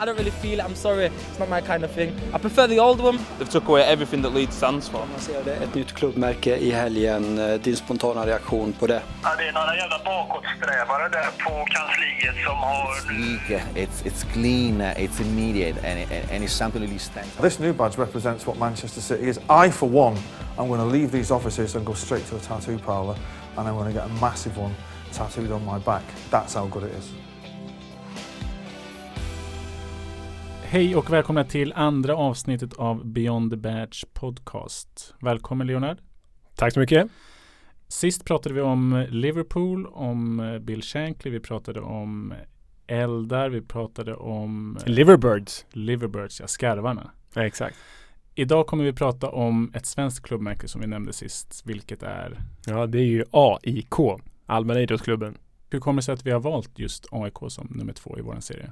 I don't really feel it. I'm sorry, it's not my kind of thing. I prefer the old one. They've took away everything that Leeds stands for. lanserade ett nytt klubbmärke i helgen. Eh, Din spontana reaktion på det? Ja, det är några jävla bakåtsträvare där på kansliet som har... it's, it's clean, uh, it's immediate, and, it, and it's something that really stands. This new badge represents what Manchester City is. I, for one, I'm going to leave these offices and go straight to a tattoo parlour, and I'm going to get a massive one tattooed on my back. That's how good it is. Hej och välkomna till andra avsnittet av Beyond the Badge Podcast. Välkommen Leonard. Tack så mycket. Sist pratade vi om Liverpool, om Bill Shankly, vi pratade om eldar, vi pratade om Liverbirds. Liverbirds, ja, skarvarna. Ja, exakt. Idag kommer vi prata om ett svenskt klubbmärke som vi nämnde sist, vilket är Ja, det är ju AIK, Allmänna idrottsklubben. hur kommer det sig att vi har valt just AIK som nummer två i vår serie?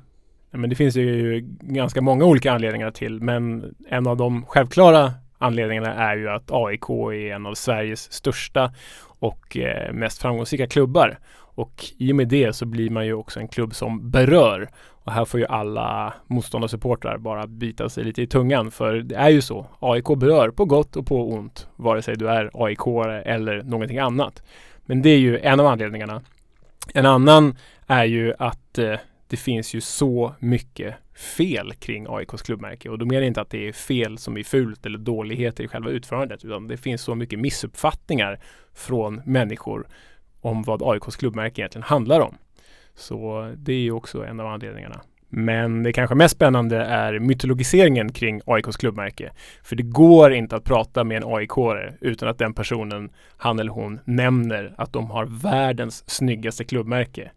Men det finns ju ganska många olika anledningar till, men en av de självklara anledningarna är ju att AIK är en av Sveriges största och eh, mest framgångsrika klubbar. Och i och med det så blir man ju också en klubb som berör. Och här får ju alla motståndarsupportrar bara bita sig lite i tungan. För det är ju så. AIK berör på gott och på ont. Vare sig du är AIK eller någonting annat. Men det är ju en av anledningarna. En annan är ju att eh, det finns ju så mycket fel kring AIKs klubbmärke och då menar jag inte att det är fel som är fult eller dåligheter i själva utförandet utan det finns så mycket missuppfattningar från människor om vad AIKs klubbmärke egentligen handlar om. Så det är ju också en av anledningarna. Men det kanske mest spännande är mytologiseringen kring AIKs klubbmärke. För det går inte att prata med en aik utan att den personen, han eller hon, nämner att de har världens snyggaste klubbmärke.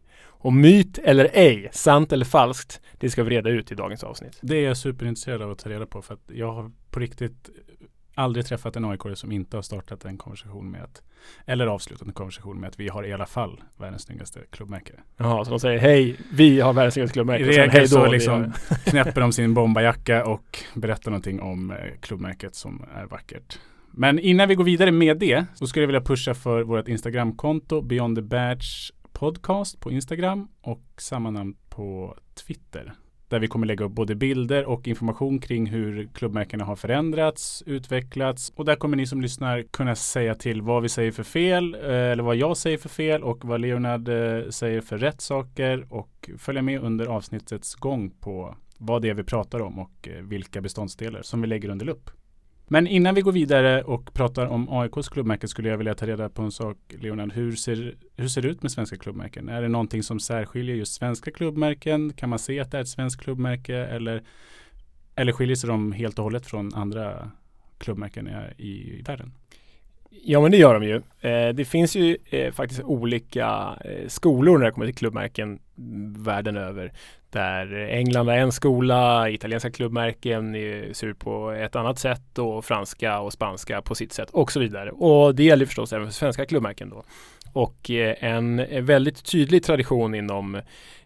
Och myt eller ej, sant eller falskt, det ska vi reda ut i dagens avsnitt. Det är jag superintresserad av att ta reda på för att jag har på riktigt aldrig träffat en aik som inte har startat en konversation med att eller avslutat en konversation med att vi har i alla fall världens snyggaste klubbmärke. Jaha, så de säger hej, vi har världens snyggaste klubbmärke. I regel hej så vi liksom knäpper de sin bombajacka och berättar någonting om eh, klubbmärket som är vackert. Men innan vi går vidare med det så skulle jag vilja pusha för vårt Instagramkonto Beyond the Badge Podcast på Instagram och samma namn på Twitter. Där vi kommer lägga upp både bilder och information kring hur klubbmärkena har förändrats, utvecklats och där kommer ni som lyssnar kunna säga till vad vi säger för fel eh, eller vad jag säger för fel och vad Leonard eh, säger för rätt saker och följa med under avsnittets gång på vad det är vi pratar om och eh, vilka beståndsdelar som vi lägger under lupp. Men innan vi går vidare och pratar om AIKs klubbmärke skulle jag vilja ta reda på en sak, Leonard. Hur ser, hur ser det ut med svenska klubbmärken? Är det någonting som särskiljer just svenska klubbmärken? Kan man se att det är ett svenskt klubbmärke eller, eller skiljer sig de helt och hållet från andra klubbmärken i, i världen? Ja men det gör de ju. Eh, det finns ju eh, faktiskt olika eh, skolor när det kommer till klubbmärken världen över. Där England är en skola, italienska klubbmärken ser ut på ett annat sätt och franska och spanska på sitt sätt och så vidare. Och det gäller förstås även för svenska klubbmärken då. Och eh, en väldigt tydlig tradition inom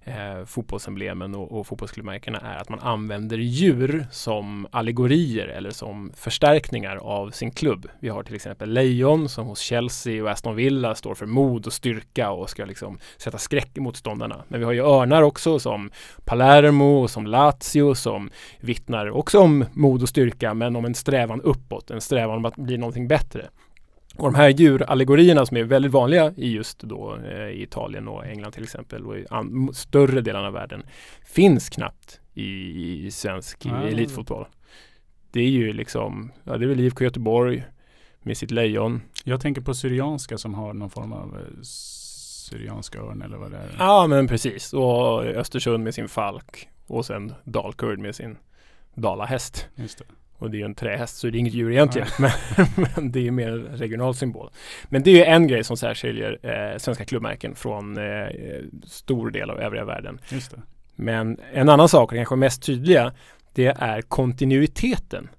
eh, fotbollsemblemen och, och fotbollsklubbmärkena är att man använder djur som allegorier eller som förstärkningar av sin klubb. Vi har till exempel lejon som hos Chelsea och Aston Villa står för mod och styrka och ska liksom sätta skräck i motståndarna. Men vi har ju örnar också som Palermo och som Lazio som vittnar också om mod och styrka men om en strävan uppåt, en strävan om att bli någonting bättre. Och de här djurallegorierna som är väldigt vanliga i just då eh, i Italien och England till exempel och i större delarna av världen finns knappt i, i svensk Ah. elitfotboll. Det är ju liksom, ja det är väl IFK Göteborg med sitt lejon. Jag tänker på Syrianska som har någon form av eh, Syrianska örn eller vad det är. Ja men precis och Östersund med sin falk och sen Dalkurd med sin dalahäst. Just det. Och det är ju en trähäst så det är inget djur egentligen. Men, men det är mer en regional symbol. Men det är ju en grej som särskiljer eh, svenska klubbmärken från eh, stor del av övriga världen. Just det. Men en annan sak, kanske mest tydliga, det är kontinuiteten.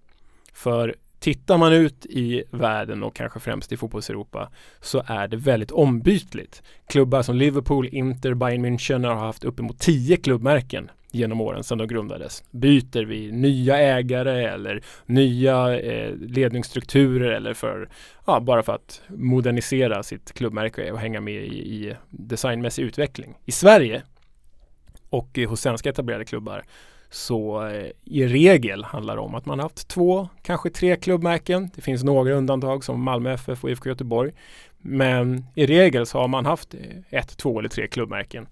För tittar man ut i världen och kanske främst i fotbolls-Europa så är det väldigt ombytligt. Klubbar som Liverpool, Inter, Bayern München har haft uppemot tio klubbmärken genom åren sedan de grundades. Byter vi nya ägare eller nya eh, ledningsstrukturer eller för, ja, bara för att modernisera sitt klubbmärke och hänga med i, i designmässig utveckling. I Sverige och hos svenska etablerade klubbar så eh, i regel handlar det om att man har haft två, kanske tre klubbmärken. Det finns några undantag som Malmö FF och IFK Göteborg. Men i regel så har man haft eh, ett, två eller tre klubbmärken.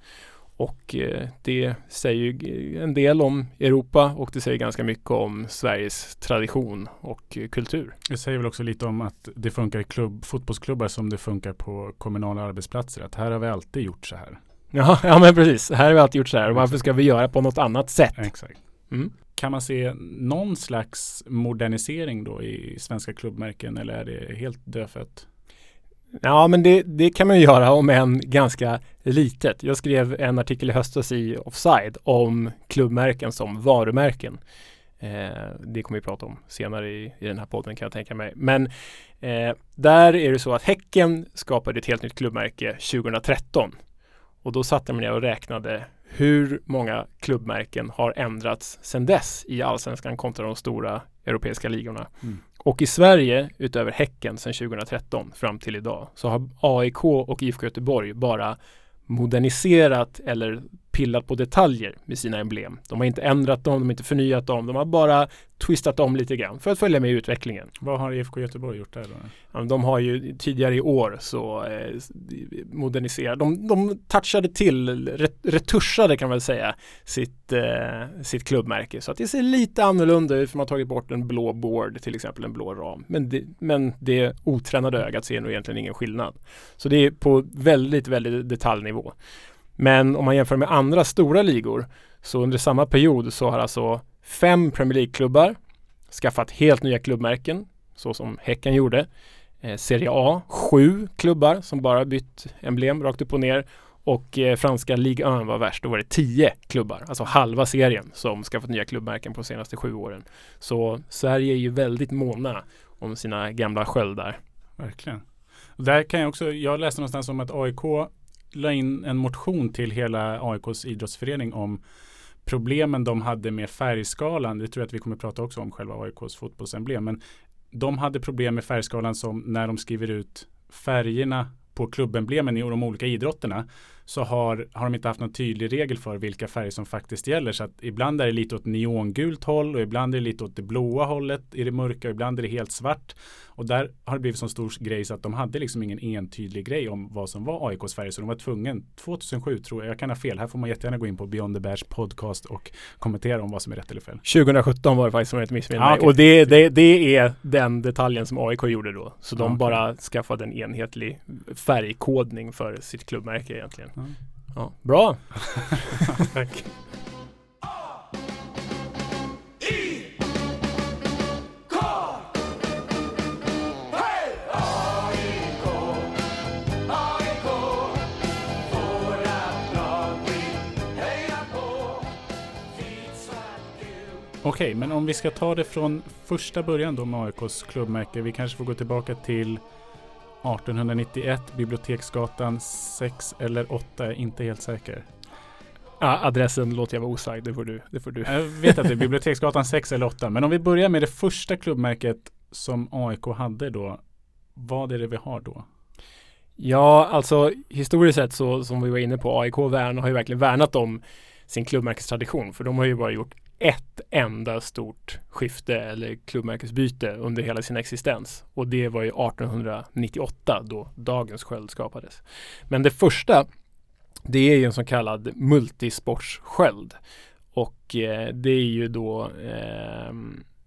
Och eh, det säger en del om Europa och det säger ganska mycket om Sveriges tradition och kultur. Det säger väl också lite om att det funkar i klubb, fotbollsklubbar som det funkar på kommunala arbetsplatser. Att här har vi alltid gjort så här. Ja, ja men precis. Här har vi alltid gjort så här. Varför ska vi göra på något annat sätt? Exakt. Mm. Kan man se någon slags modernisering då i svenska klubbmärken eller är det helt dödfött? Ja, men det, det kan man ju göra om en ganska litet. Jag skrev en artikel i höstas i Offside om klubbmärken som varumärken. Eh, det kommer vi prata om senare i, i den här podden kan jag tänka mig. Men eh, där är det så att Häcken skapade ett helt nytt klubbmärke 2013. Och då satte man ner och räknade hur många klubbmärken har ändrats sedan dess i allsvenskan kontra de stora europeiska ligorna. Mm. Och i Sverige, utöver Häcken sedan 2013 fram till idag, så har AIK och IFK Göteborg bara moderniserat eller pillat på detaljer med sina emblem. De har inte ändrat dem, de har inte förnyat dem, de har bara twistat om lite grann för att följa med i utvecklingen. Vad har IFK Göteborg gjort där då? Ja, de har ju tidigare i år så eh, moderniserat, de, de touchade till, ret, retuschade kan man väl säga, sitt, eh, sitt klubbmärke så att det ser lite annorlunda ut för man har tagit bort en blå board, till exempel en blå ram. Men det, men det otränade ögat ser nog egentligen ingen skillnad. Så det är på väldigt, väldigt detaljnivå. Men om man jämför med andra stora ligor så under samma period så har alltså fem Premier League-klubbar skaffat helt nya klubbmärken så som Häcken gjorde. Eh, Serie A, sju klubbar som bara bytt emblem rakt upp och ner och eh, franska Ligue 1 var värst. Då var det tio klubbar, alltså halva serien som skaffat nya klubbmärken på de senaste sju åren. Så Sverige är ju väldigt måna om sina gamla sköldar. Verkligen. Där kan jag också, jag läste någonstans om att AIK la in en motion till hela AIKs idrottsförening om problemen de hade med färgskalan. Det tror jag att vi kommer prata också om själva AIKs fotbollsemblem. Men de hade problem med färgskalan som när de skriver ut färgerna på klubbemblemen i de olika idrotterna så har, har de inte haft någon tydlig regel för vilka färger som faktiskt gäller. Så att ibland är det lite åt neongult håll och ibland är det lite åt det blåa hållet i det mörka och ibland är det helt svart. Och där har det blivit så stor grej så att de hade liksom ingen entydig grej om vad som var AIKs färger. Så de var tvungna, 2007 tror jag, jag kan ha fel, här får man jättegärna gå in på Beyond the Bears podcast och kommentera om vad som är rätt eller fel. 2017 var det faktiskt som jag inte missminner Ah, mig. okej. Och det, det, det är den detaljen som AIK gjorde då. Så de Ah, okej. bara skaffade en enhetlig färgkodning för sitt klubbmärke egentligen. Ja. Ja, bra! Tack. Okej, men om vi ska ta det från första början då med AIKs klubbmärke. Vi kanske får gå tillbaka till 1891, Biblioteksgatan 6 eller 8, jag är inte helt säker. Ja, adressen låter jag vara osagd, det får du. Det får du. Jag vet att det är Biblioteksgatan 6 eller 8, men om vi börjar med det första klubbmärket som AIK hade då. Vad är det vi har då? Ja, alltså historiskt sett så som vi var inne på, AIK värn har ju verkligen värnat om sin klubbmärkestradition. För de har ju bara gjort ett enda stort skifte eller klubbmärkesbyte under hela sin existens. Och det var ju 1898 då dagens sköld skapades. Men det första, det är ju en så kallad multisportssköld. Och eh, det är ju då eh,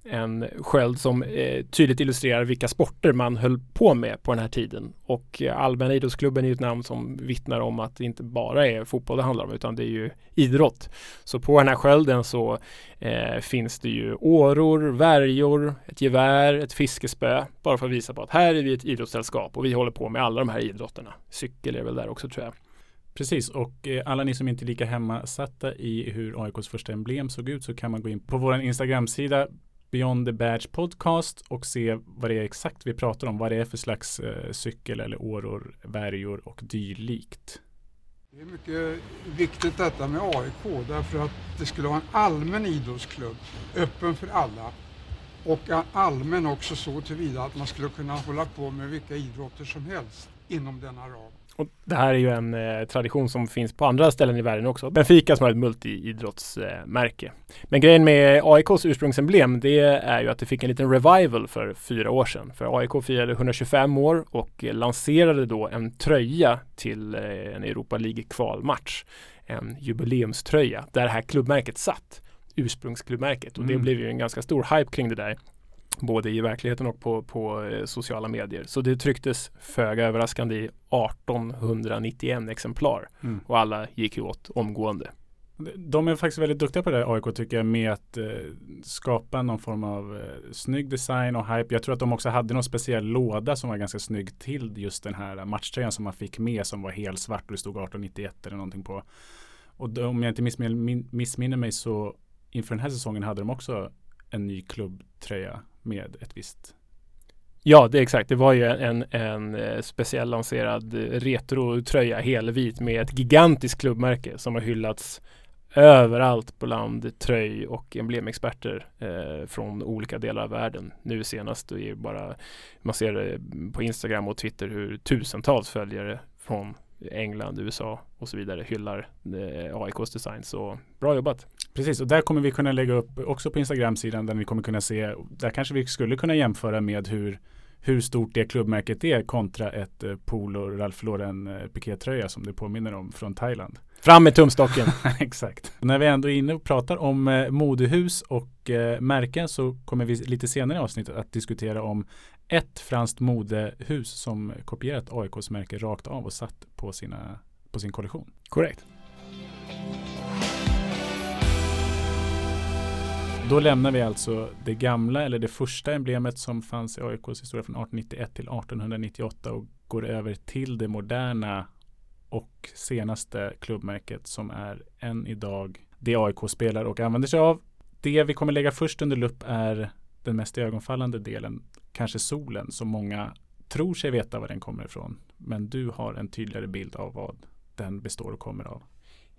en sköld som eh, tydligt illustrerar vilka sporter man höll på med på den här tiden. Och eh, Allmänna idrottsklubben är ju ett namn som vittnar om att det inte bara är fotboll det handlar om utan det är ju idrott. Så på den här skölden så eh, finns det ju åror, värjor, ett gevär, ett fiskespö. Bara för att visa på att här är vi ett idrottssällskap och vi håller på med alla de här idrotterna. Cykel är väl där också tror jag. Precis, och eh, alla ni som inte är lika hemmasatta i hur AIKs första emblem såg ut så kan man gå in på vår Instagram-sida Beyond the Badge Podcast och se vad det är exakt vi pratar om. Vad det är för slags eh, cykel eller åror, värjor och dylikt. Det är mycket viktigt detta med AIK därför att det skulle vara en allmän idrottsklubb, öppen för alla. Och allmän också så tillvida att man skulle kunna hålla på med vilka idrotter som helst inom denna ram. Och det här är ju en eh, tradition som finns på andra ställen i världen också. Benfica som har ett multiidrottsmärke. Eh, Men grejen med AIKs ursprungsemblem det är ju att det fick en liten revival för fyra år sedan. För AIK firade 125 år och eh, lanserade då en tröja till eh, en Europa League kvalmatch. En jubileumströja där det här klubbmärket satt. Ursprungsklubbmärket och det Mm. blev ju en ganska stor hype kring det där både i verkligheten och på, på eh, sociala medier. Så det trycktes föga överraskande i 1891 exemplar Mm. och alla gick ju åt omgående. De är faktiskt väldigt duktiga på det där AIK tycker jag med att eh, skapa någon form av eh, snygg design och hype. Jag tror att de också hade någon speciell låda som var ganska snygg till just den här matchtröjan som man fick med som var helt svart och det stod 1891 eller någonting på. Och då, om jag inte missminner, min, missminner mig så inför den här säsongen hade de också en ny klubbtröja med ett visst Ja, det är exakt. Det var ju en, en eh, speciell lanserad eh, retrotröja helvit med ett gigantiskt klubbmärke som har hyllats överallt bland tröj och emblemexperter eh, från olika delar av världen. Nu senast är bara man ser det på Instagram och Twitter hur tusentals följare från England, USA och så vidare hyllar eh, AIKs design. Så bra jobbat! Precis, och där kommer vi kunna lägga upp också på Instagram-sidan där ni kommer kunna se, där kanske vi skulle kunna jämföra med hur, hur stort det klubbmärket är kontra ett eh, Polo Ralph Lauren eh, pikétröja som det påminner om från Thailand. Fram med tumstocken! Exakt. När vi ändå är inne och pratar om eh, modehus och eh, märken så kommer vi lite senare i avsnittet att diskutera om ett franskt modehus som kopierat AIKs märke rakt av och satt på, sina, på sin kollektion. Korrekt. Då lämnar vi alltså det gamla eller det första emblemet som fanns i AIKs historia från 1891 till 1898 och går över till det moderna och senaste klubbmärket som är än idag det AIK spelar och använder sig av. Det vi kommer lägga först under lupp är den mest ögonfallande delen, kanske solen som många tror sig veta var den kommer ifrån. Men du har en tydligare bild av vad den består och kommer av.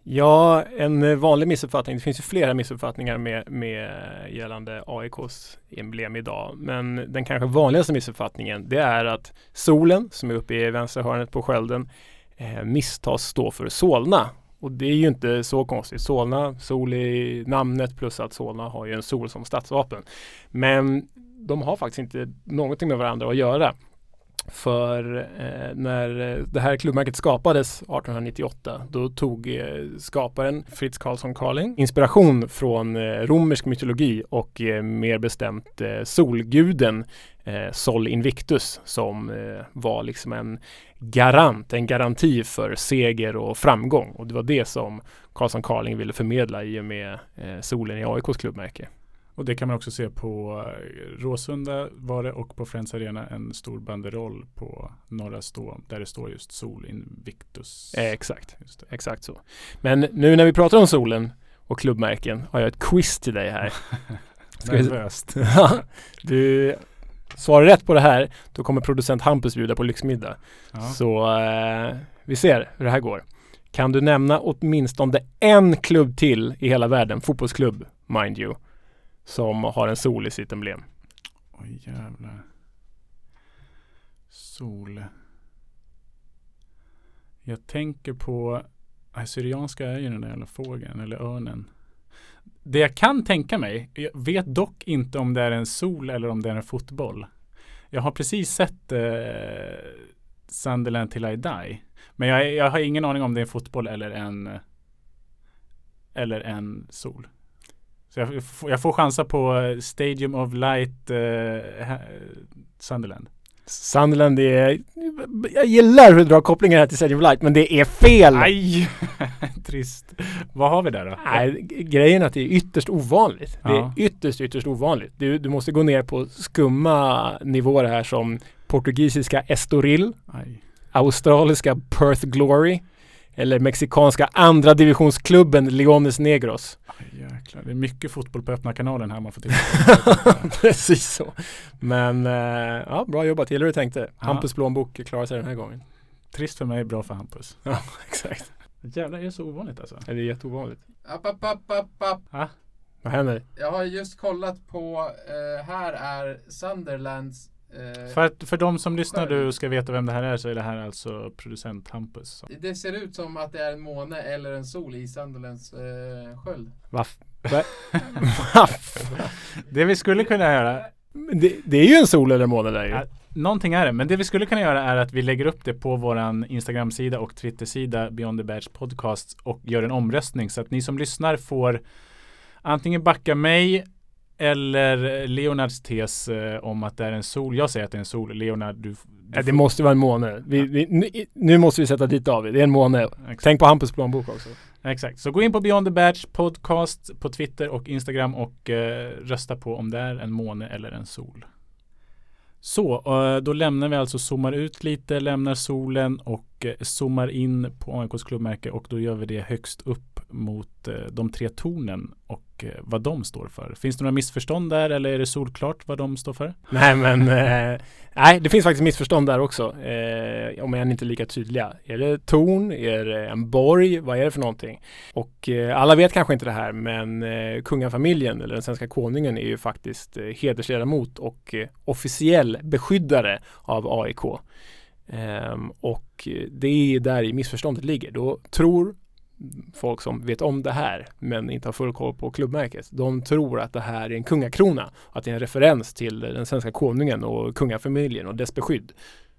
Ja, en vanlig missuppfattning. Det finns ju flera missuppfattningar med, med eh, gällande AIKs emblem idag. Men den kanske vanligaste missuppfattningen det är att solen som är uppe i vänstra hörnet på skölden eh, misstas stå för Solna. Och det är ju inte så konstigt. Solna, sol i namnet plus att Solna har ju en sol som stadsvapen. Men de har faktiskt inte någonting med varandra att göra. För eh, när eh, det här klubbmärket skapades 1898 då tog eh, skaparen Fritz Karlsson Carling inspiration från eh, romersk mytologi och eh, mer bestämt eh, solguden eh, Sol Invictus som eh, var liksom en garant, en garanti för seger och framgång. Och det var det som Karlsson Carling ville förmedla i och med eh, solen i AIKs klubbmärke. Och det kan man också se på eh, Råsunda var det och på Friends Arena en stor banderoll på Norra Stå där det står just Sol Invictus. Eh, exakt, exakt så. Men nu när vi pratar om solen och klubbmärken har jag ett quiz till dig här. Nervöst. du svarar rätt på det här, då kommer producent Hampus bjuda på lyxmiddag. Ja. Så eh, vi ser hur det här går. Kan du nämna åtminstone en klubb till i hela världen, fotbollsklubb, mind you, som har en sol i sitt emblem? Oj jävlar. Sol. Jag tänker på Assyrianska är ju den där jävla fågeln eller örnen. Det jag kan tänka mig, jag vet dock inte om det är en sol eller om det är en fotboll. Jag har precis sett eh, Sunderland till I die. Men jag, jag har ingen aning om det är en fotboll eller en eh, eller en sol. Så jag, får- jag får chansa på eh, Stadium of Light eh, Sunderland. Sunderland är... Jag gillar hur du drar kopplingar här till Stadium of Light, men det är fel! Aj! Trist. Vad har vi där då? Nej, grejen är att det är ytterst ovanligt. Det är Ja. ytterst, ytterst ovanligt. Du, du måste gå ner på skumma nivåer här som portugisiska Estoril, Aj. australiska Perth Glory eller mexikanska andra divisionsklubben Leones Negros. Aj, jäklar. Det är mycket fotboll på öppna kanalen här man får titta Precis så. Men eh, ja, bra jobbat. Gillar du tänkte. Ja. Hampus plånbok klarar sig den här gången. Trist för mig, bra för Hampus. Ja, exakt. Jävlar, är det så ovanligt alltså? Det är jätteovanligt. App, app, app, app, app. Vad händer? Jag har just kollat på, eh, här är Sunderlands Eh, För, att, för de som lyssnar du ska veta vem det här är så är det här alltså producent Hampus. Det ser ut som att det är en måne eller en sol i Sunderlands eh, sköld. Det vi skulle kunna göra det, det är ju en sol eller måne där ju. Ja, Någonting är det, men det vi skulle kunna göra är att vi lägger upp det på våran Instagram-sida och Twitter-sida Beyond the Badge Podcast och gör en omröstning så att ni som lyssnar får antingen backa mig eller Leonards tes eh, om att det är en sol. Jag säger att det är en sol. Leonard, du... du Ja, det måste vara en måne. Vi, vi, nu, nu måste vi sätta dit David. Det är en måne. Exakt. Tänk på Hampus plånbok också. Exakt. Så gå in på Beyond the Badge Podcast på Twitter och Instagram och eh, rösta på om det är en måne eller en sol. Så, eh, då lämnar vi alltså, zoomar ut lite, lämnar solen och eh, zoomar in på AIKs klubbmärke och då gör vi det högst upp mot eh, de tre tornen och eh, vad de står för. Finns det några missförstånd där eller är det solklart vad de står för? Nej men, eh, nej det finns faktiskt missförstånd där också. Eh, om än inte lika tydliga. Är det torn? Är det en borg? Vad är det för någonting? Och eh, alla vet kanske inte det här men eh, kungafamiljen eller den svenska konungen är ju faktiskt eh, hedersledamot och eh, officiell beskyddare av AIK. Um, ehm, och eh, det är där i missförståndet ligger. Då tror folk som vet om det här men inte har full koll på klubbmärket. De tror att det här är en kungakrona. Att det är en referens till den svenska konungen och kungafamiljen och dess beskydd.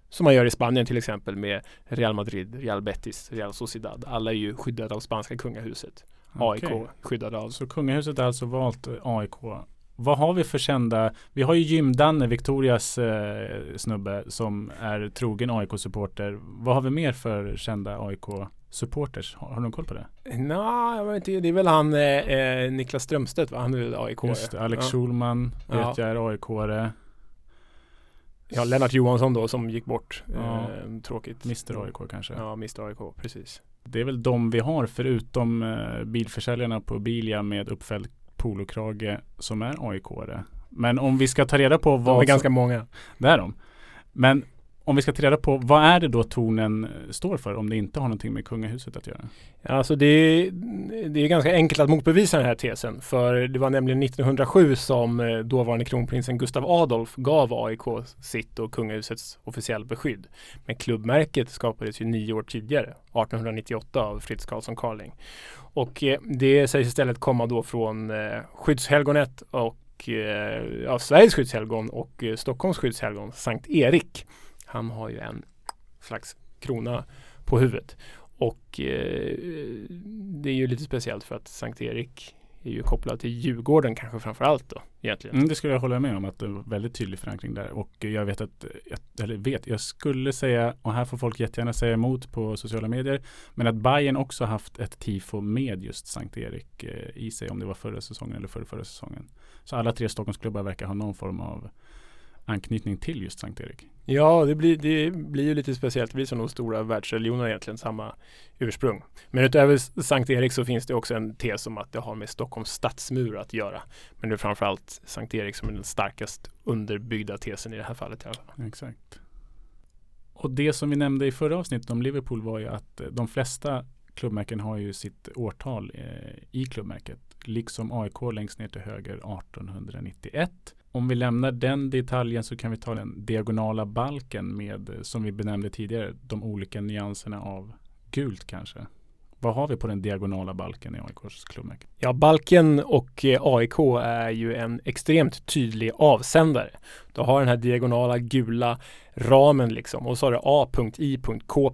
Som man gör i Spanien till exempel med Real Madrid, Real Betis, Real Sociedad. Alla är ju skyddade av spanska kungahuset. AIK Okej. skyddade av Så kungahuset har alltså valt AIK. Vad har vi för kända? Vi har ju Gym-Danne, Victorias eh, snubbe som är trogen AIK-supporter. Vad har vi mer för kända AIK-supporters? Har, har du koll på det? Nej, jag vet inte. Det är väl han eh, eh, Niklas Strömstedt va? Han är väl AIK? Just det, Alex ja. Schulman vet Ja. jag är AIK-are. ja, Lennart Johansson då som gick bort. Ja. Eh, tråkigt. Mr AIK kanske. Ja, Mr AIK, precis. Det är väl de vi har förutom eh, bilförsäljarna på Bilia med uppfälld polokrage som är AIK-are. Men om vi ska ta reda på De vad är som- ganska många. Det är de. Men om vi ska ta reda på vad är det då tornen eh, står för om det inte har någonting med kungahuset att göra? Alltså det är, det är ganska enkelt att motbevisa den här tesen. För det var nämligen 1907 som eh, dåvarande kronprinsen Gustav Adolf gav AIK sitt och kungahusets officiella beskydd. Men klubbmärket skapades ju nio år tidigare, 1898 av Fritz Karlsson Carling. Och eh, det sägs istället komma då från skyddshelgonet och av ja, Sveriges skyddshelgon och Stockholms skyddshelgon, Sankt Erik. Han har ju en slags krona på huvudet. Och eh, det är ju lite speciellt för att Sankt Erik är ju kopplad till Djurgården kanske framför allt då egentligen. Mm, det skulle jag hålla med om att det var väldigt tydlig förankring där och jag vet att, eller vet, jag skulle säga, och här får folk jättegärna säga emot på sociala medier, men att Bayern också haft ett tifo med just Sankt Erik eh, i sig, om det var förra säsongen eller förra, förra säsongen. Så alla tre Stockholmsklubbar verkar ha någon form av anknytning till just Sankt Erik. Ja, det blir, det blir ju lite speciellt. Det blir som de stora världsreligionerna egentligen, samma ursprung. Men utöver Sankt Erik så finns det också en tes om att det har med Stockholms stadsmur att göra. Men det är framförallt Sankt Erik som är den starkast underbyggda tesen i det här fallet i alla fall. Exakt. Och det som vi nämnde i förra avsnittet om Liverpool var ju att eh, de flesta klubbmärken har ju sitt årtal eh, i klubbmärket. Liksom AIK längst ner till höger 1891. Om vi lämnar den detaljen så kan vi ta den diagonala balken med, eh, som vi benämnde tidigare, de olika nyanserna av gult kanske. Vad har vi på den diagonala balken i AIKs klubbmärke? Ja, Balken och eh, AIK är ju en extremt tydlig avsändare. Du har den här diagonala gula ramen liksom och så har du A.I.K.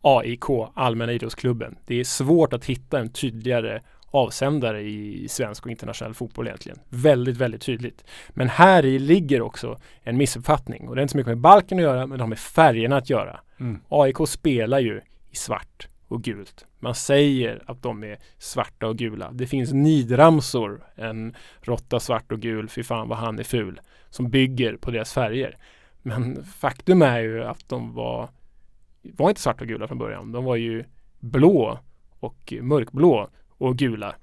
AIK, Allmänna idrottsklubben. Det är svårt att hitta en tydligare avsändare i svensk och internationell fotboll egentligen. Väldigt, väldigt tydligt. Men här i ligger också en missuppfattning och det är inte så mycket med balken att göra men det har med färgerna att göra. Mm. AIK spelar ju i svart och gult. Man säger att de är svarta och gula. Det finns nidramsor, en råtta svart och gul, fy fan vad han är ful, som bygger på deras färger. Men faktum är ju att de var, var inte svarta och gula från början. De var ju blå och mörkblå och gula.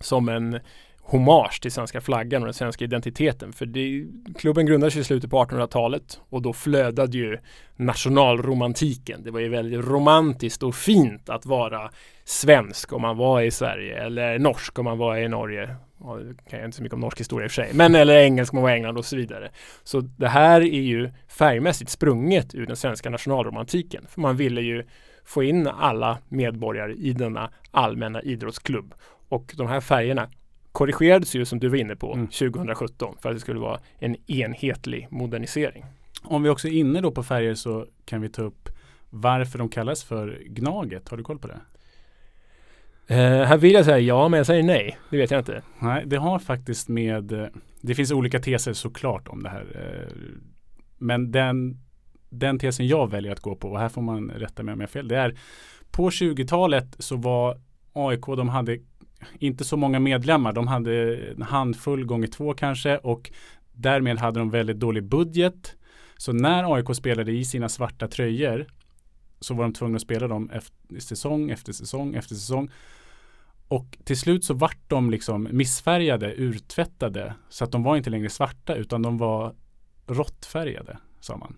Som en hommage till svenska flaggan och den svenska identiteten. För det, klubben grundades i slutet på 1800-talet och då flödade ju nationalromantiken. Det var ju väldigt romantiskt och fint att vara svensk om man var i Sverige eller norsk om man var i Norge. ja, det kan jag inte så mycket om norsk historia i och för sig, men eller engelsk om man var i England och så vidare. Så det här är ju färgmässigt sprunget ur den svenska nationalromantiken. För man ville ju få in alla medborgare i denna allmänna idrottsklubb. Och de här färgerna korrigerades ju som du var inne på Mm. 2017 för att det skulle vara en enhetlig modernisering. Om vi också är inne då på färger så kan vi ta upp varför de kallas för Gnaget. Har du koll på det? Eh, här vill jag säga ja, men jag säger nej. Det vet jag inte. Nej, det har faktiskt med eh, Det finns olika teser såklart om det här. eh, Men den, den tesen jag väljer att gå på, och här får man rätta mig om jag har fel, det är på 20-talet så var AIK, de hade inte så många medlemmar. De hade en handfull gånger två kanske och därmed hade de väldigt dålig budget. Så när AIK spelade i sina svarta tröjor så var de tvungna att spela dem efter säsong efter säsong efter säsong. Och till slut så vart de liksom missfärgade, urtvättade. Så att de var inte längre svarta utan de var råttfärgade, sa man.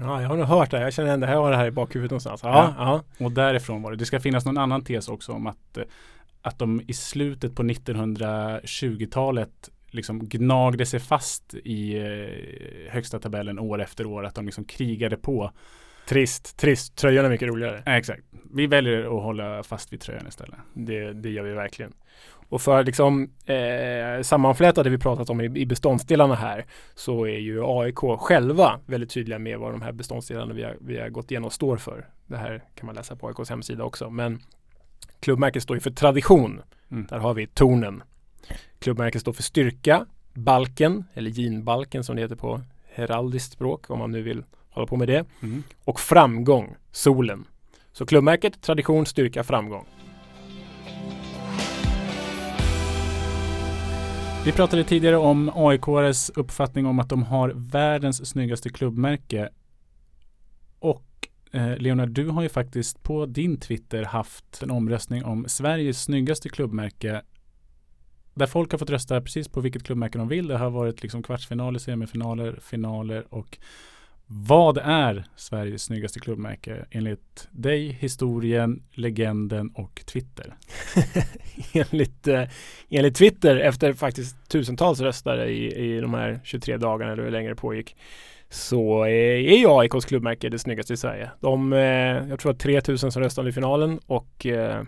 Ja, jag har nog hört det. Jag känner ändå, jag har det här i bakhuvudet någonstans. Ja, Ja. ja. Och därifrån var det. Det ska finnas någon annan tes också om att, eh, att de i slutet på 1920-talet liksom gnagde sig fast i eh, högsta tabellen år efter år. Att de liksom krigade på. Trist, trist. Tröjan är mycket roligare. Ja, exakt. Vi väljer att hålla fast vid tröjan istället. Det, det gör vi verkligen. Och för att liksom eh, sammanfläta det vi pratat om i, i beståndsdelarna här så är ju AIK själva väldigt tydliga med vad de här beståndsdelarna vi har, vi har gått igenom står för. Det här kan man läsa på AIKs hemsida också. Men klubbmärket står ju för tradition. Mm. Där har vi tornen. Klubbmärket står för styrka, balken eller ginbalken som det heter på heraldiskt språk om man nu vill hålla på med det. Mm. Och framgång, solen. Så klubbmärket, tradition, styrka, framgång. Vi pratade tidigare om AIKs uppfattning om att de har världens snyggaste klubbmärke. Och eh, Leonard, du har ju faktiskt på din Twitter haft en omröstning om Sveriges snyggaste klubbmärke. Där folk har fått rösta precis på vilket klubbmärke de vill. Det har varit liksom kvartsfinaler, semifinaler, finaler och vad är Sveriges snyggaste klubbmärke enligt dig, historien, legenden och Twitter? enligt, eh, enligt Twitter efter faktiskt tusentals röstare i, i de här 23 dagarna eller hur länge det pågick så är, är ju AIKs klubbmärke det snyggaste i Sverige. De, eh, jag tror att 3000 som röstade i finalen och eh,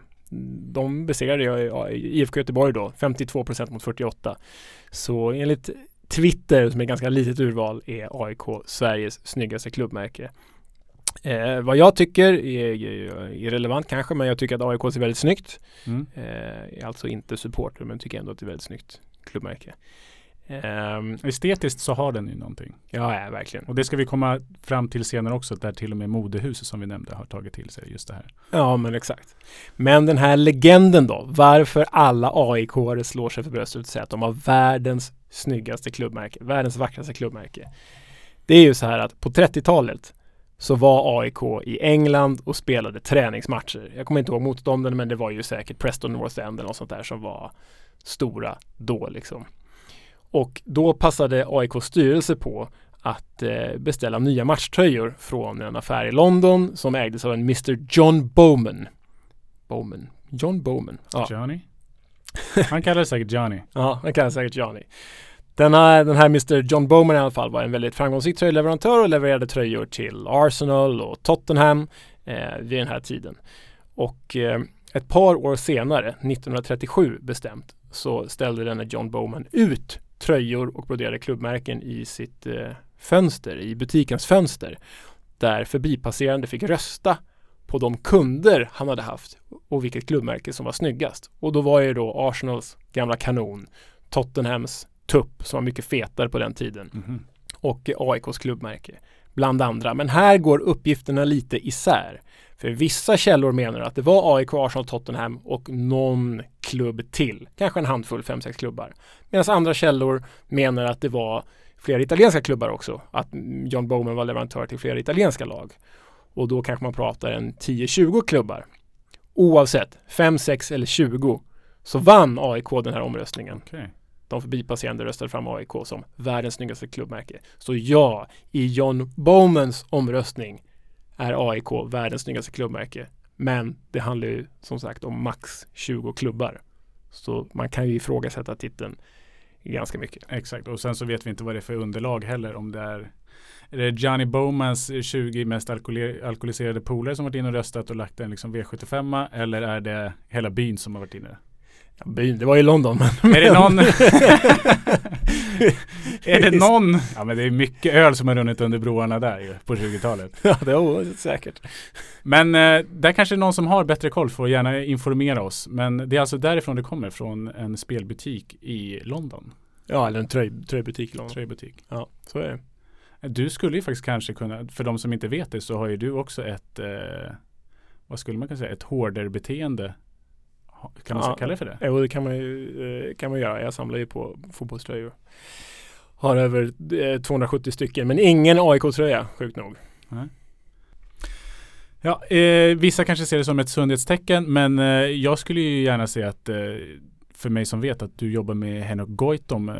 de besegrade IFK Göteborg då, 52 procent mot 48. Så enligt Twitter, som är ganska litet urval, är AIK Sveriges snyggaste klubbmärke. Eh, vad jag tycker är, är irrelevant kanske, men jag tycker att AIK ser väldigt snyggt. Mm. Eh, är alltså inte supporter, men tycker ändå att det är väldigt snyggt klubbmärke. Ehm, Estetiskt så har den ju någonting. ja, ja, verkligen. Och det ska vi komma fram till senare också, där till och med modehuset som vi nämnde har tagit till sig just det här. Ja, men exakt. Men den här legenden då, varför alla aik slår sig för bröstet och säger att de har världens snyggaste klubbmärke, världens vackraste klubbmärke. Det är ju så här att på 30-talet så var AIK i England och spelade träningsmatcher. Jag kommer inte ihåg motstånden, men det var ju säkert Preston North End eller något sånt där som var stora då liksom. Och då passade AIKs styrelse på att eh, beställa nya matchtröjor från en affär i London som ägdes av en Mr John Bowman. Bowman. John Bowman. Ja, Johnny? Han kallar säkert Johnny. ja han kallar säkert Johnny. Den här, den här Mr John Bowman i alla fall var en väldigt framgångsrik tröjleverantör och levererade tröjor till Arsenal och Tottenham eh, vid den här tiden. Och eh, ett par år senare, 1937 bestämt, så ställde denne John Bowman ut tröjor och broderade klubbmärken i sitt eh, fönster, i butikens fönster. Där förbipasserande fick rösta på de kunder han hade haft och vilket klubbmärke som var snyggast. Och då var ju då Arsenals gamla kanon, Tottenhams tupp som var mycket fetare på den tiden Mhm. och AIKs klubbmärke bland andra. Men här går uppgifterna lite isär. För vissa källor menar att det var AIK, Arsenal, Tottenham och någon klubb till. Kanske en handfull, fem, sex klubbar. Medan andra källor menar att det var flera italienska klubbar också. Att John Bowman var leverantör till flera italienska lag. Och då kanske man pratar en 10-20 klubbar. Oavsett, 5, 6 eller 20 så vann AIK den här omröstningen. Okej. De förbipasserande röstade fram AIK som världens snyggaste klubbmärke. Så ja, i John Bowmans omröstning är AIK världens snyggaste klubbmärke. Men det handlar ju som sagt om max 20 klubbar. Så man kan ju ifrågasätta titeln ganska mycket. Exakt, och sen så vet vi inte vad det är för underlag heller. Om det är, är det Johnny Bowmans 20 mest alkohol alkoholiserade polare som varit inne och röstat och lagt en liksom V75 eller är det hela byn som har varit inne? Ja, byn, det var i London. Men är det någon? är det någon? Ja men det är mycket öl som har runnit under broarna där ju på 20-talet. ja det är säkert. Men eh, där kanske någon som har bättre koll får gärna informera oss. Men det är alltså därifrån det kommer, från en spelbutik i London. Ja, eller en tröj, tröjbutik i London. Tröjbutik. Ja, så är det. Du skulle ju faktiskt kanske kunna, för de som inte vet det så har ju du också ett, eh, vad skulle man kunna säga, ett hoarder-beteende. Kan man ja, kalla det för det? Jo, det kan man ju eh, kan man göra. Jag samlar ju på fotbollströjor. Har över eh, 270 stycken, men ingen AIK-tröja, sjukt nog. Nej. Ja, eh, vissa kanske ser det som ett sundhetstecken, men eh, jag skulle ju gärna se att eh, för mig som vet att du jobbar med Henok Goitom eh,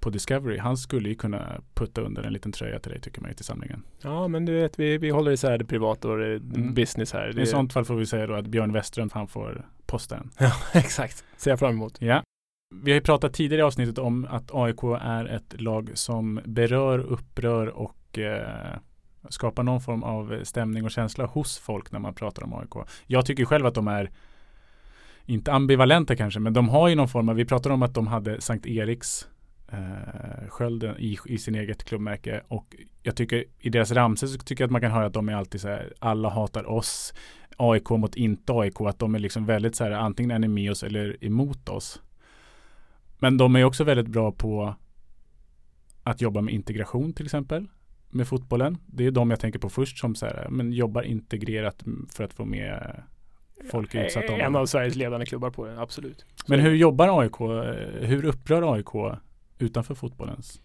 på Discovery. Han skulle ju kunna putta under en liten tröja till dig tycker man ju till samlingen. Ja, men du vet, vi, vi håller isär det privata och det mm. business här. Det I sånt fall får vi säga då att Björn Westerlund han får posten. Ja, exakt. Ser jag fram emot. Ja. Vi har ju pratat tidigare i avsnittet om att AIK är ett lag som berör, upprör och eh, skapar någon form av stämning och känsla hos folk när man pratar om AIK. Jag tycker själv att de är inte ambivalenta kanske, men de har ju någon form av, vi pratar om att de hade Sankt Eriks eh, skölden i, i sin eget klubbmärke och jag tycker i deras ramsor så tycker jag att man kan höra att de är alltid så här, alla hatar oss, AIK mot inte AIK, att de är liksom väldigt så här, antingen är ni med oss eller emot oss. Men de är också väldigt bra på att jobba med integration till exempel med fotbollen. Det är de jag tänker på först som så här, men jobbar integrerat för att få med folk i utsatta områden. En av Sveriges ledande klubbar på det, absolut. Men hur jobbar AIK? Hur upprör AIK utanför fotbollens?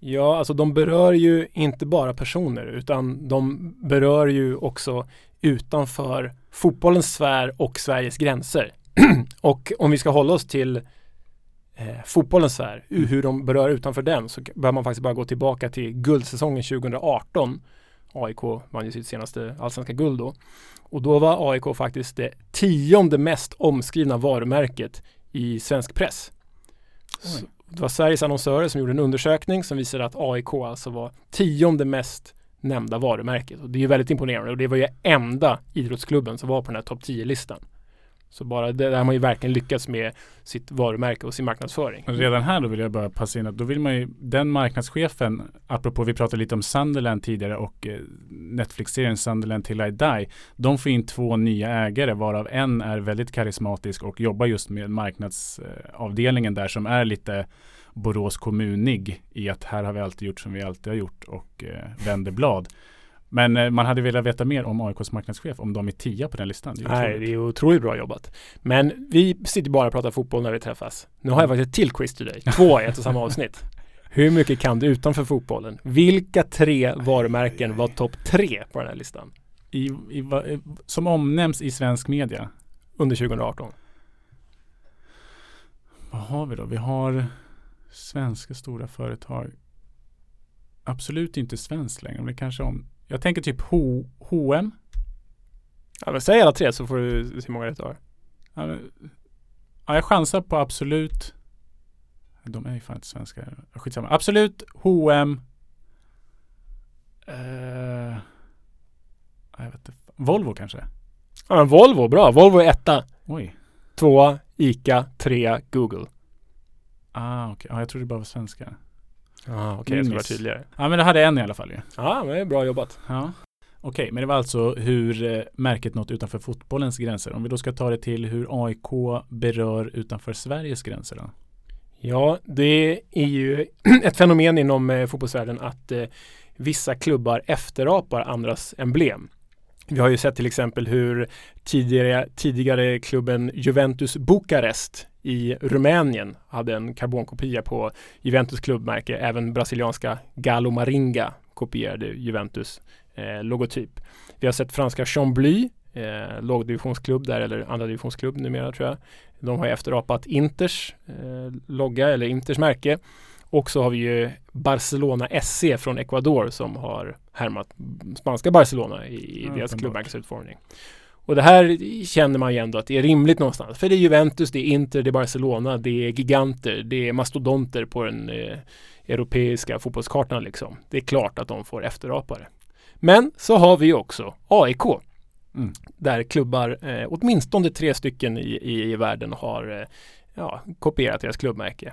Ja, alltså de berör ju inte bara personer utan de berör ju också utanför fotbollens sfär och Sveriges gränser. och om vi ska hålla oss till eh, fotbollens sfär, mm. hur de berör utanför den så behöver man faktiskt bara gå tillbaka till guldsäsongen 2018. AIK vann ju sitt senaste allsvenska guld då. Och då var AIK faktiskt det tionde mest omskrivna varumärket i svensk press det var Sveriges annonsörer som gjorde en undersökning som visade att AIK alltså var tionde mest nämnda varumärket. Och det är ju väldigt imponerande och det var ju enda idrottsklubben som var på den här topp 10-listan. Så bara det där har man ju verkligen lyckats med sitt varumärke och sin marknadsföring. Redan här då vill jag bara passa in att då vill man ju den marknadschefen, apropå vi pratade lite om Sunderland tidigare och eh, Netflix-serien Sunderland till I Die. De får in två nya ägare varav en är väldigt karismatisk och jobbar just med marknadsavdelningen eh, där som är lite Borås kommunig i att här har vi alltid gjort som vi alltid har gjort och eh, vänder blad. Men eh, man hade velat veta mer om AIKs marknadschef, om de är tia på den listan. Det Nej, det är otroligt bra jobbat. Men vi sitter bara och pratar fotboll när vi träffas. Nu har jag faktiskt ett till quiz till dig. Två i ett och samma avsnitt. Hur mycket kan du utanför fotbollen? Vilka tre varumärken var topp tre på den här listan? I, i, som omnämns i svensk media? Under 2018. Vad har vi då? Vi har svenska stora företag. Absolut inte svenskt längre, men det kanske om jag tänker typ H H&M. Ja men säg alla tre så får du se hur många rätt du har. Ja, men, ja, jag chansar på Absolut. De är ju fan inte svenska. Skitsamma. Absolut, H&M. Uh, jag vet inte. Volvo kanske? Ja men Volvo, bra. Volvo är etta. Oj. Tvåa, Ica. Trea, Google. Ah, okej. Okay. Ja, jag trodde det bara var svenska. Ja, okej, okay, jag ska vara tydligare. Ja, men det hade en i alla fall ju. Ja, men det är bra jobbat. Ja. Okej, okay, men det var alltså hur eh, märket nått utanför fotbollens gränser. Om vi då ska ta det till hur AIK berör utanför Sveriges gränser då? Ja, det är ju ett fenomen inom eh, fotbollsvärlden att eh, vissa klubbar efterapar andras emblem. Vi har ju sett till exempel hur tidigare, tidigare klubben Juventus Bukarest i Rumänien hade en karbonkopia på Juventus klubbmärke. Även brasilianska Galo Maringa kopierade Juventus eh, logotyp. Vi har sett franska Chambly, eh, lågdivisionsklubb där, eller andra divisionsklubb numera tror jag. De har efterapat Inters eh, logga eller Inters märke. Och så har vi ju Barcelona SC från Ecuador som har härmat spanska Barcelona i, i ja, deras klubbmärkesutformning. Och det här känner man ju ändå att det är rimligt någonstans. För det är Juventus, det är Inter, det är Barcelona, det är giganter, det är mastodonter på den eh, europeiska fotbollskartan liksom. Det är klart att de får efterapare. Men så har vi också AIK. Mm. Där klubbar, eh, åtminstone tre stycken i, i, i världen har eh, ja, kopierat deras klubbmärke.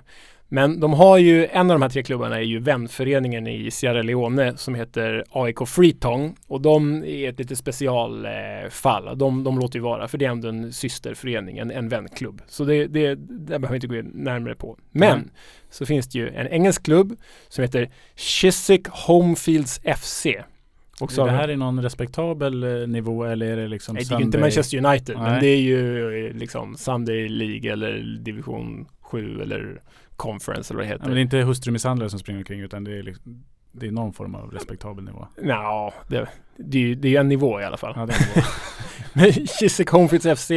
Men de har ju, en av de här tre klubbarna är ju vänföreningen i Sierra Leone som heter AIK Freetong och de är ett lite specialfall. de, de låter ju vara för det är ändå en systerförening, en, en vänklubb. Så det, det, det behöver vi inte gå närmare på. Men Mm. så finns det ju en engelsk klubb som heter Chiswick Homefields FC. Och så är det här i någon respektabel eh, nivå eller är det liksom Nej, det är ju inte Manchester United, men Nej. det är ju eh, liksom Sunday League eller division 7 eller Conference eller vad det Ja, heter. men det är inte hustrumisshandlare som springer omkring utan det är, liksom, det är någon form av respektabel nivå. Nja, det, det, är det är en nivå i alla fall. Ja, det är Chiswick Homefields FC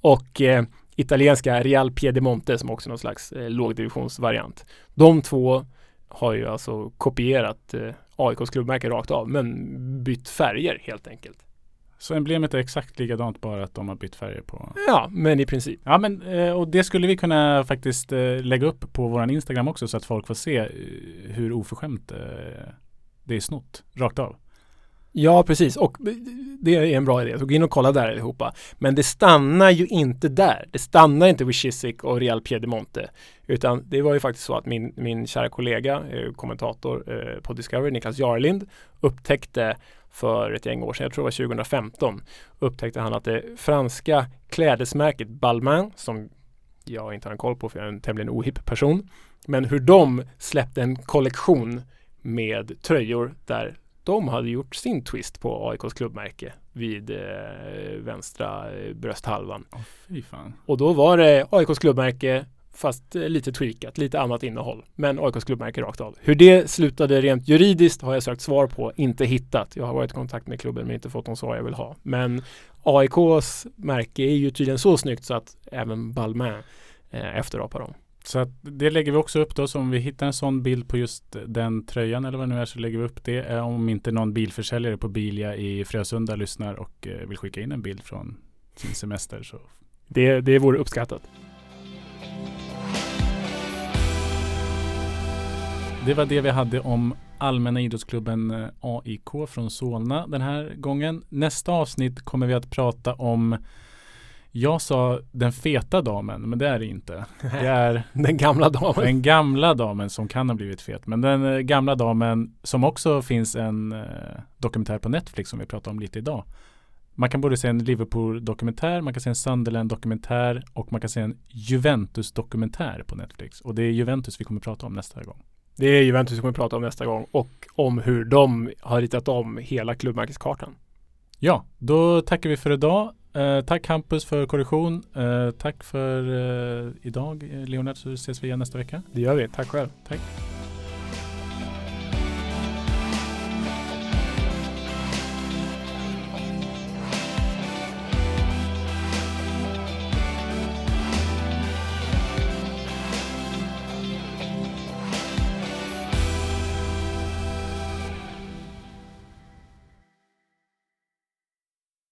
och eh, italienska Real Piedemonte som också är någon slags eh, lågdivisionsvariant. De två har ju alltså kopierat eh, AIKs klubbmärke rakt av men bytt färger helt enkelt. Så emblemet är exakt likadant bara att de har bytt färger på. Ja, men i princip. Ja men eh, och det skulle vi kunna faktiskt eh, lägga upp på våran Instagram också så att folk får se eh, hur oförskämt det är snott rakt av. Ja, precis. Och det är en bra idé. Så gå in och kolla där allihopa. Men det stannar ju inte där. Det stannar inte vid Chiswick och Real Piedemonte. Utan det var ju faktiskt så att min, min kära kollega, eh, kommentator eh, på Discovery, Niklas Jarlind, upptäckte för ett gäng år sedan, jag tror det var 2015, upptäckte han att det franska klädesmärket Balmain, som jag inte har en koll på för jag är en tämligen ohipp person, men hur de släppte en kollektion med tröjor där de hade gjort sin twist på AIKs klubbmärke vid eh, vänstra eh, brösthalvan. Fan. Och då var det AIKs klubbmärke fast eh, lite tweakat, lite annat innehåll. Men AIKs klubbmärke rakt av. Hur det slutade rent juridiskt har jag sökt svar på, inte hittat. Jag har varit i kontakt med klubben men inte fått de svar jag vill ha. Men AIKs märke är ju tydligen så snyggt så att även Balmain eh, efterapar dem. Så att det lägger vi också upp då. Så om vi hittar en sån bild på just den tröjan eller vad det nu är så lägger vi upp det. Eh, Om inte någon bilförsäljare på Bilia i Frösunda lyssnar och eh, vill skicka in en bild från sin semester så Det, det vore uppskattat. Det var det vi hade om Allmänna idrottsklubben eh, AIK från Solna den här gången. Nästa avsnitt kommer vi att prata om jag sa den feta damen, men det är det inte. Det är Den gamla damen. den gamla damen som kan ha blivit fet. Men den eh, gamla damen som också finns en eh, dokumentär på Netflix som vi pratade om lite idag. Man kan både se en Liverpool-dokumentär, man kan se en Sunderland-dokumentär och man kan se en Juventus-dokumentär på Netflix. Och det är Juventus vi kommer prata om nästa gång. Det är Juventus vi kommer prata om nästa gång och om hur de har ritat om hela klubbmärkeskartan. Ja, då tackar vi för idag. Eh, tack Hampus för korrektion. Eh, tack för eh, idag eh, Leonard så ses vi igen nästa vecka. Det gör vi. Tack själv. Tack.